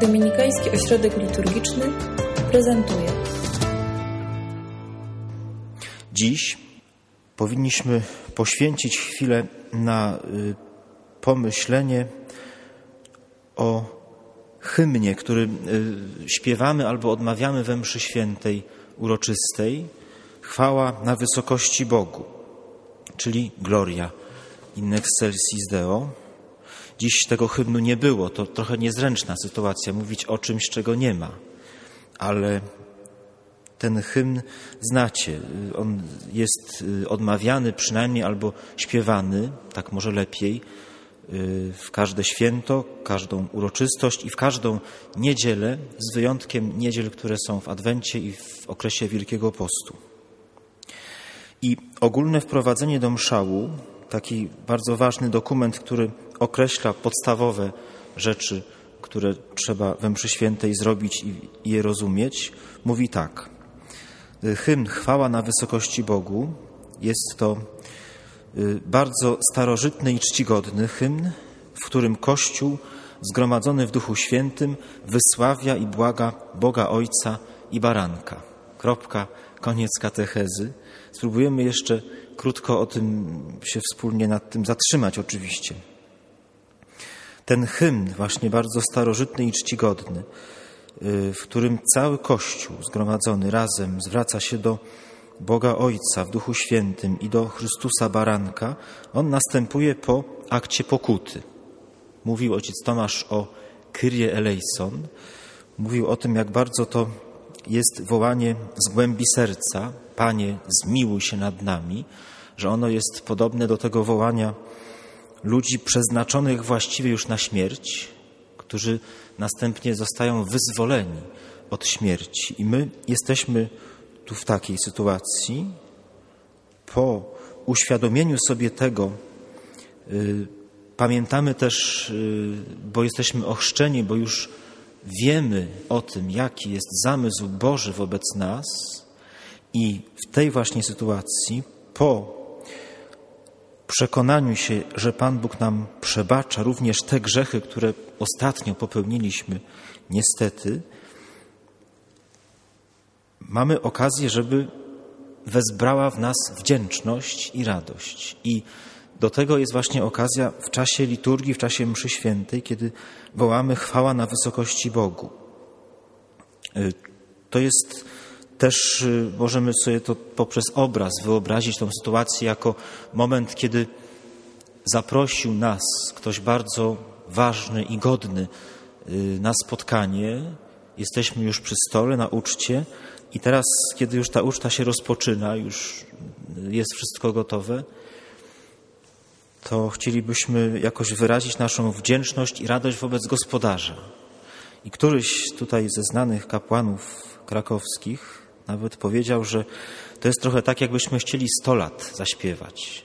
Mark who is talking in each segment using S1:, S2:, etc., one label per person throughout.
S1: Dominikański Ośrodek Liturgiczny prezentuje.
S2: Dziś powinniśmy poświęcić chwilę na y, pomyślenie o hymnie, który y, śpiewamy albo odmawiamy we mszy świętej uroczystej. Chwała na wysokości Bogu, czyli Gloria in excelsis Deo. Dziś tego hymnu nie było. To trochę niezręczna sytuacja, mówić o czymś, czego nie ma. Ale ten hymn znacie. On jest y, odmawiany przynajmniej albo śpiewany, tak może lepiej, y, w każde święto, każdą uroczystość i w każdą niedzielę, z wyjątkiem niedziel, które są w Adwencie i w okresie Wielkiego Postu. I ogólne wprowadzenie do mszału, taki bardzo ważny dokument, który określa podstawowe rzeczy, które trzeba we mszy świętej zrobić i je rozumieć, mówi tak. Hymn Chwała na wysokości Bogu jest to y, bardzo starożytny i czcigodny hymn, w którym Kościół zgromadzony w Duchu Świętym wysławia i błaga Boga Ojca i Baranka. Kropka, koniec katechezy. Spróbujemy jeszcze krótko o tym się wspólnie nad tym zatrzymać oczywiście. Ten hymn, właśnie bardzo starożytny i czcigodny, y, w którym cały Kościół zgromadzony razem zwraca się do Boga Ojca w Duchu Świętym i do Chrystusa Baranka, on następuje po akcie pokuty. Mówił ojciec Tomasz o Kyrie eleison, mówił o tym, jak bardzo to jest wołanie z głębi serca, Panie, zmiłuj się nad nami, że ono jest podobne do tego wołania ludzi przeznaczonych właściwie już na śmierć, którzy następnie zostają wyzwoleni od śmierci. I my jesteśmy tu w takiej sytuacji. Po uświadomieniu sobie tego, y, pamiętamy też, y, bo jesteśmy ochrzczeni, bo już wiemy o tym, jaki jest zamysł Boży wobec nas, i w tej właśnie sytuacji, po przekonaniu się, że Pan Bóg nam przebacza również te grzechy, które ostatnio popełniliśmy, niestety, mamy okazję, żeby wezbrała w nas wdzięczność i radość. I do tego jest właśnie okazja w czasie liturgii, w czasie mszy świętej, kiedy wołamy chwała na wysokości Bogu. Y, to jest też y, możemy sobie to poprzez obraz wyobrazić tą sytuację jako moment, kiedy zaprosił nas ktoś bardzo ważny i godny y, na spotkanie. Jesteśmy już przy stole na uczcie i teraz, kiedy już ta uczta się rozpoczyna, już jest wszystko gotowe, to chcielibyśmy jakoś wyrazić naszą wdzięczność i radość wobec gospodarza. I któryś tutaj ze znanych kapłanów krakowskich nawet powiedział, że to jest trochę tak, jakbyśmy chcieli 100 lat zaśpiewać.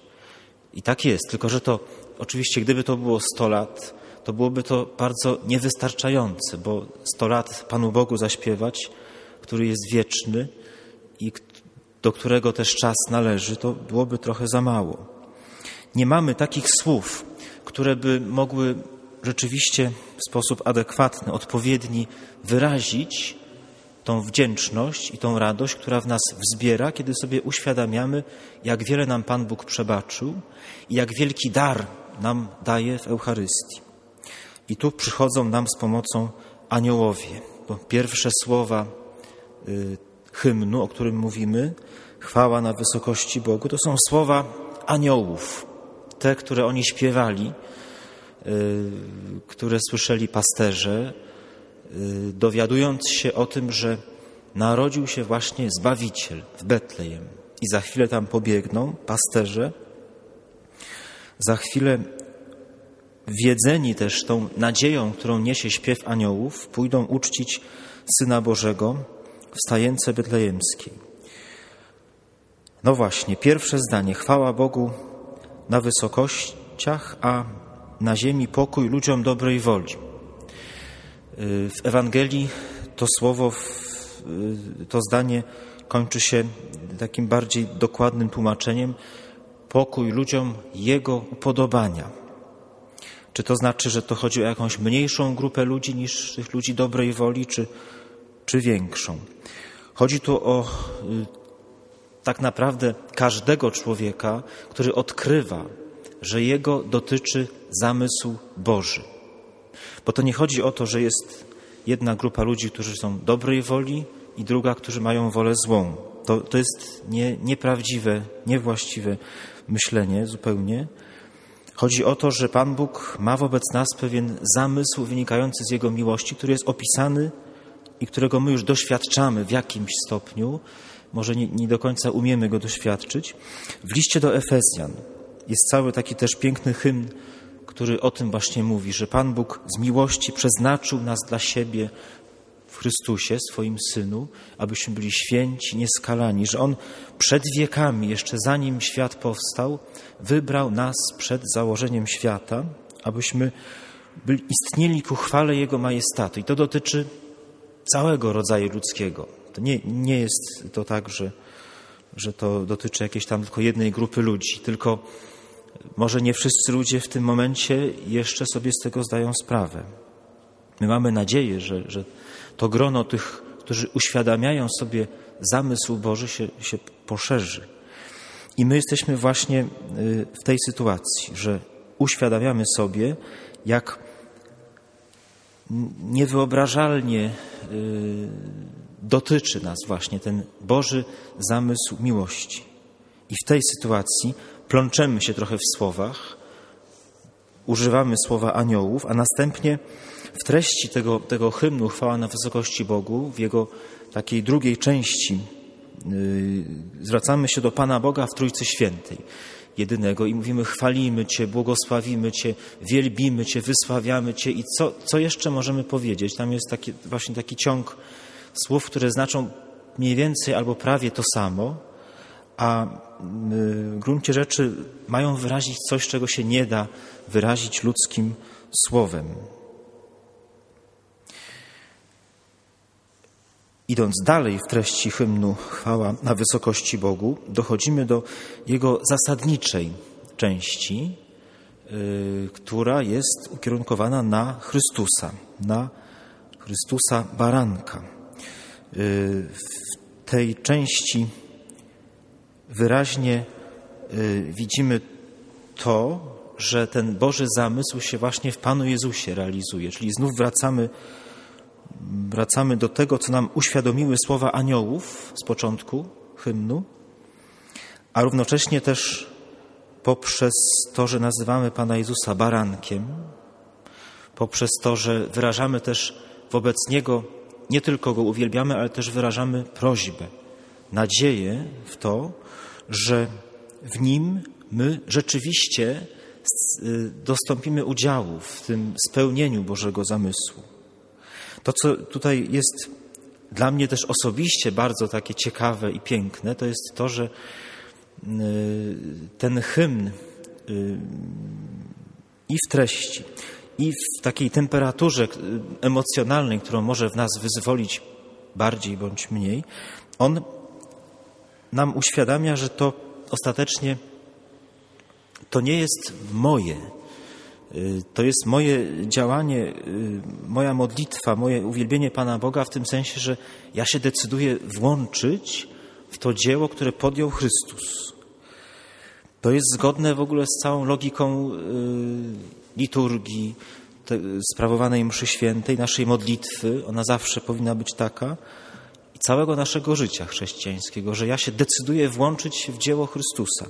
S2: I tak jest, tylko że to oczywiście, gdyby to było 100 lat, to byłoby to bardzo niewystarczające, bo 100 lat Panu Bogu zaśpiewać, który jest wieczny i do którego też czas należy, to byłoby trochę za mało. Nie mamy takich słów, które by mogły rzeczywiście w sposób adekwatny, odpowiedni wyrazić tą wdzięczność i tą radość, która w nas wzbiera, kiedy sobie uświadamiamy, jak wiele nam Pan Bóg przebaczył i jak wielki dar nam daje w Eucharystii. I tu przychodzą nam z pomocą aniołowie, bo pierwsze słowa y, hymnu, o którym mówimy, chwała na wysokości Bogu, to są słowa aniołów, te, które oni śpiewali, y, które słyszeli pasterze, Y, dowiadując się o tym, że narodził się właśnie Zbawiciel w Betlejem. I za chwilę tam pobiegną pasterze. Za chwilę wiedzeni też tą nadzieją, którą niesie śpiew aniołów, pójdą uczcić Syna Bożego w stajence betlejemskiej. No właśnie, pierwsze zdanie. Chwała Bogu na wysokościach, a na ziemi pokój ludziom dobrej woli. W Ewangelii to słowo, to zdanie kończy się takim bardziej dokładnym tłumaczeniem pokój ludziom Jego upodobania. Czy to znaczy, że to chodzi o jakąś mniejszą grupę ludzi niż tych ludzi dobrej woli, czy, czy większą? Chodzi tu o y, tak naprawdę każdego człowieka, który odkrywa, że jego dotyczy zamysł Boży. Bo to nie chodzi o to, że jest jedna grupa ludzi, którzy są dobrej woli i druga, którzy mają wolę złą. To, to jest nie, nieprawdziwe, niewłaściwe myślenie zupełnie. Chodzi o to, że Pan Bóg ma wobec nas pewien zamysł wynikający z Jego miłości, który jest opisany i którego my już doświadczamy w jakimś stopniu, może nie, nie do końca umiemy go doświadczyć. W liście do Efezjan jest cały taki też piękny hymn, który o tym właśnie mówi, że Pan Bóg z miłości przeznaczył nas dla siebie w Chrystusie, swoim Synu, abyśmy byli święci, nieskalani, że On przed wiekami, jeszcze zanim świat powstał, wybrał nas przed założeniem świata, abyśmy istnieli ku chwale Jego majestatu. I to dotyczy całego rodzaju ludzkiego. Nie, nie jest to tak, że, że to dotyczy jakiejś tam tylko jednej grupy ludzi, tylko może nie wszyscy ludzie w tym momencie jeszcze sobie z tego zdają sprawę. My mamy nadzieję, że, że to grono tych, którzy uświadamiają sobie zamysł Boży, się, się poszerzy. I my jesteśmy właśnie y, w tej sytuacji, że uświadamiamy sobie, jak niewyobrażalnie y, dotyczy nas właśnie ten Boży zamysł miłości. I w tej sytuacji plączemy się trochę w słowach, używamy słowa aniołów, a następnie w treści tego, tego hymnu Chwała na wysokości Bogu, w jego takiej drugiej części, yy, zwracamy się do Pana Boga w Trójcy Świętej, jedynego i mówimy chwalimy Cię, błogosławimy Cię, wielbimy Cię, wysławiamy Cię i co, co jeszcze możemy powiedzieć? Tam jest taki, właśnie taki ciąg słów, które znaczą mniej więcej albo prawie to samo, a w gruncie rzeczy mają wyrazić coś, czego się nie da wyrazić ludzkim słowem. Idąc dalej w treści hymnu Chwała na wysokości Bogu, dochodzimy do jego zasadniczej części, yy, która jest ukierunkowana na Chrystusa, na Chrystusa Baranka. W tej części wyraźnie yy, widzimy to, że ten Boży zamysł się właśnie w Panu Jezusie realizuje, czyli znów wracamy wracamy do tego, co nam uświadomiły słowa aniołów z początku hymnu, a równocześnie też poprzez to, że nazywamy Pana Jezusa barankiem, poprzez to, że wyrażamy też wobec Niego, nie tylko Go uwielbiamy, ale też wyrażamy prośbę, nadzieję w to, że w Nim my rzeczywiście y, dostąpimy udziału w tym spełnieniu Bożego zamysłu. To, co tutaj jest dla mnie też osobiście bardzo takie ciekawe i piękne, to jest to, że y, ten hymn y, i w treści, i w takiej temperaturze y, emocjonalnej, którą może w nas wyzwolić bardziej bądź mniej, on nam uświadamia, że to ostatecznie to nie jest moje, to jest moje działanie, y, moja modlitwa, moje uwielbienie Pana Boga w tym sensie, że ja się decyduję włączyć w to dzieło, które podjął Chrystus. To jest zgodne w ogóle z całą logiką liturgii, sprawowanej mszy świętej, naszej modlitwy. Ona zawsze powinna być taka. I całego naszego życia chrześcijańskiego, że ja się decyduję włączyć w dzieło Chrystusa.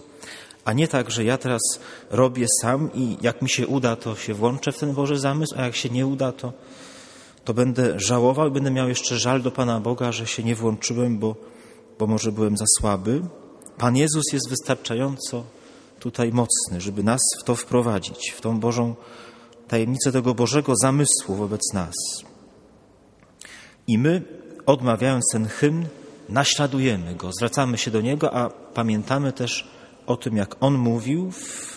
S2: A nie tak, że ja teraz robię sam i jak mi się uda, to się włączę w ten Boży zamysł, a jak się nie uda, to, to będę żałował i będę miał jeszcze żal do Pana Boga, że się nie włączyłem, bo, bo może byłem za słaby. Pan Jezus jest wystarczająco tutaj mocny, żeby nas w to wprowadzić, w tą Bożą tajemnicę tego Bożego zamysłu wobec nas. I my, odmawiając ten hymn, naśladujemy go, zwracamy się do niego, a pamiętamy też o tym, jak on mówił w,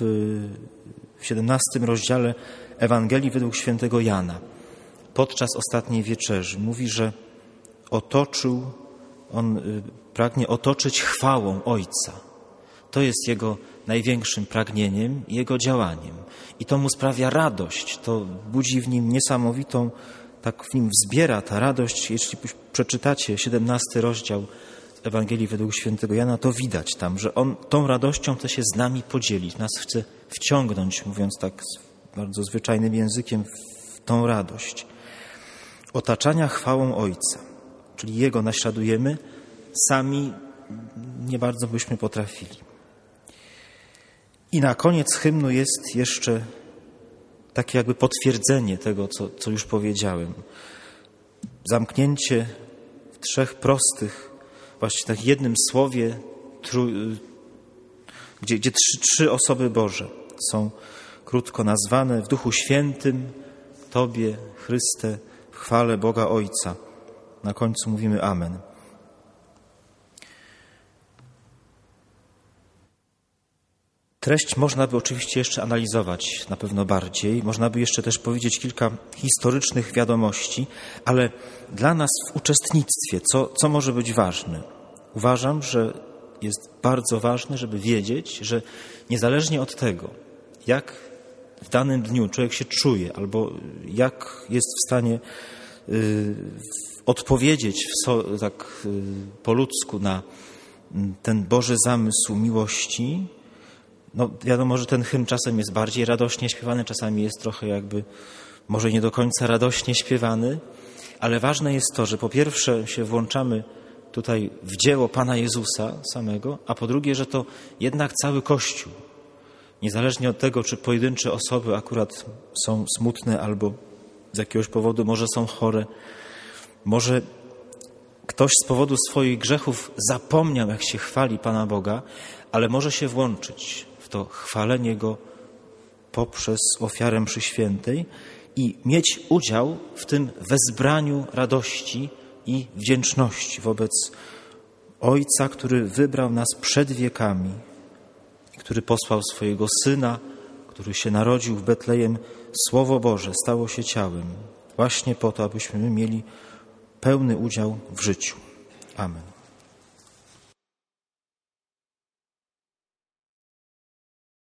S2: w 17 rozdziale Ewangelii według świętego Jana podczas ostatniej wieczerzy. Mówi, że otoczył, on y, pragnie otoczyć chwałą Ojca. To jest jego największym pragnieniem i jego działaniem. I to mu sprawia radość, to budzi w nim niesamowitą, tak w nim wzbiera ta radość. Jeśli przeczytacie 17 rozdział Ewangelii według świętego Jana, to widać tam, że on tą radością chce się z nami podzielić, nas chce wciągnąć, mówiąc tak bardzo zwyczajnym językiem, w tą radość. Otaczania chwałą Ojca, czyli Jego naśladujemy, sami nie bardzo byśmy potrafili. I na koniec hymnu jest jeszcze takie jakby potwierdzenie tego, co, co już powiedziałem. Zamknięcie w trzech prostych, właśnie tak jednym słowie, tru, gdzie, gdzie trzy, trzy osoby Boże są krótko nazwane w Duchu Świętym, Tobie, Chryste, w chwale Boga Ojca. Na końcu mówimy Amen. Treść można by oczywiście jeszcze analizować na pewno bardziej, można by jeszcze też powiedzieć kilka historycznych wiadomości, ale dla nas w uczestnictwie, co, co może być ważne? Uważam, że jest bardzo ważne, żeby wiedzieć, że niezależnie od tego, jak w danym dniu człowiek się czuje, albo jak jest w stanie y, odpowiedzieć so, tak y, po ludzku na mm, ten Boży zamysł miłości, no wiadomo, że ten hymn czasem jest bardziej radośnie śpiewany, czasami jest trochę jakby może nie do końca radośnie śpiewany, ale ważne jest to, że po pierwsze się włączamy tutaj w dzieło Pana Jezusa samego, a po drugie, że to jednak cały Kościół, niezależnie od tego, czy pojedyncze osoby akurat są smutne albo z jakiegoś powodu może są chore, może ktoś z powodu swoich grzechów zapomniał, jak się chwali Pana Boga, ale może się włączyć to chwalenie Go poprzez ofiarę przy świętej i mieć udział w tym wezbraniu radości i wdzięczności wobec Ojca, który wybrał nas przed wiekami, który posłał swojego Syna, który się narodził w Betlejem. Słowo Boże stało się ciałem właśnie po to, abyśmy my mieli pełny udział w życiu. Amen.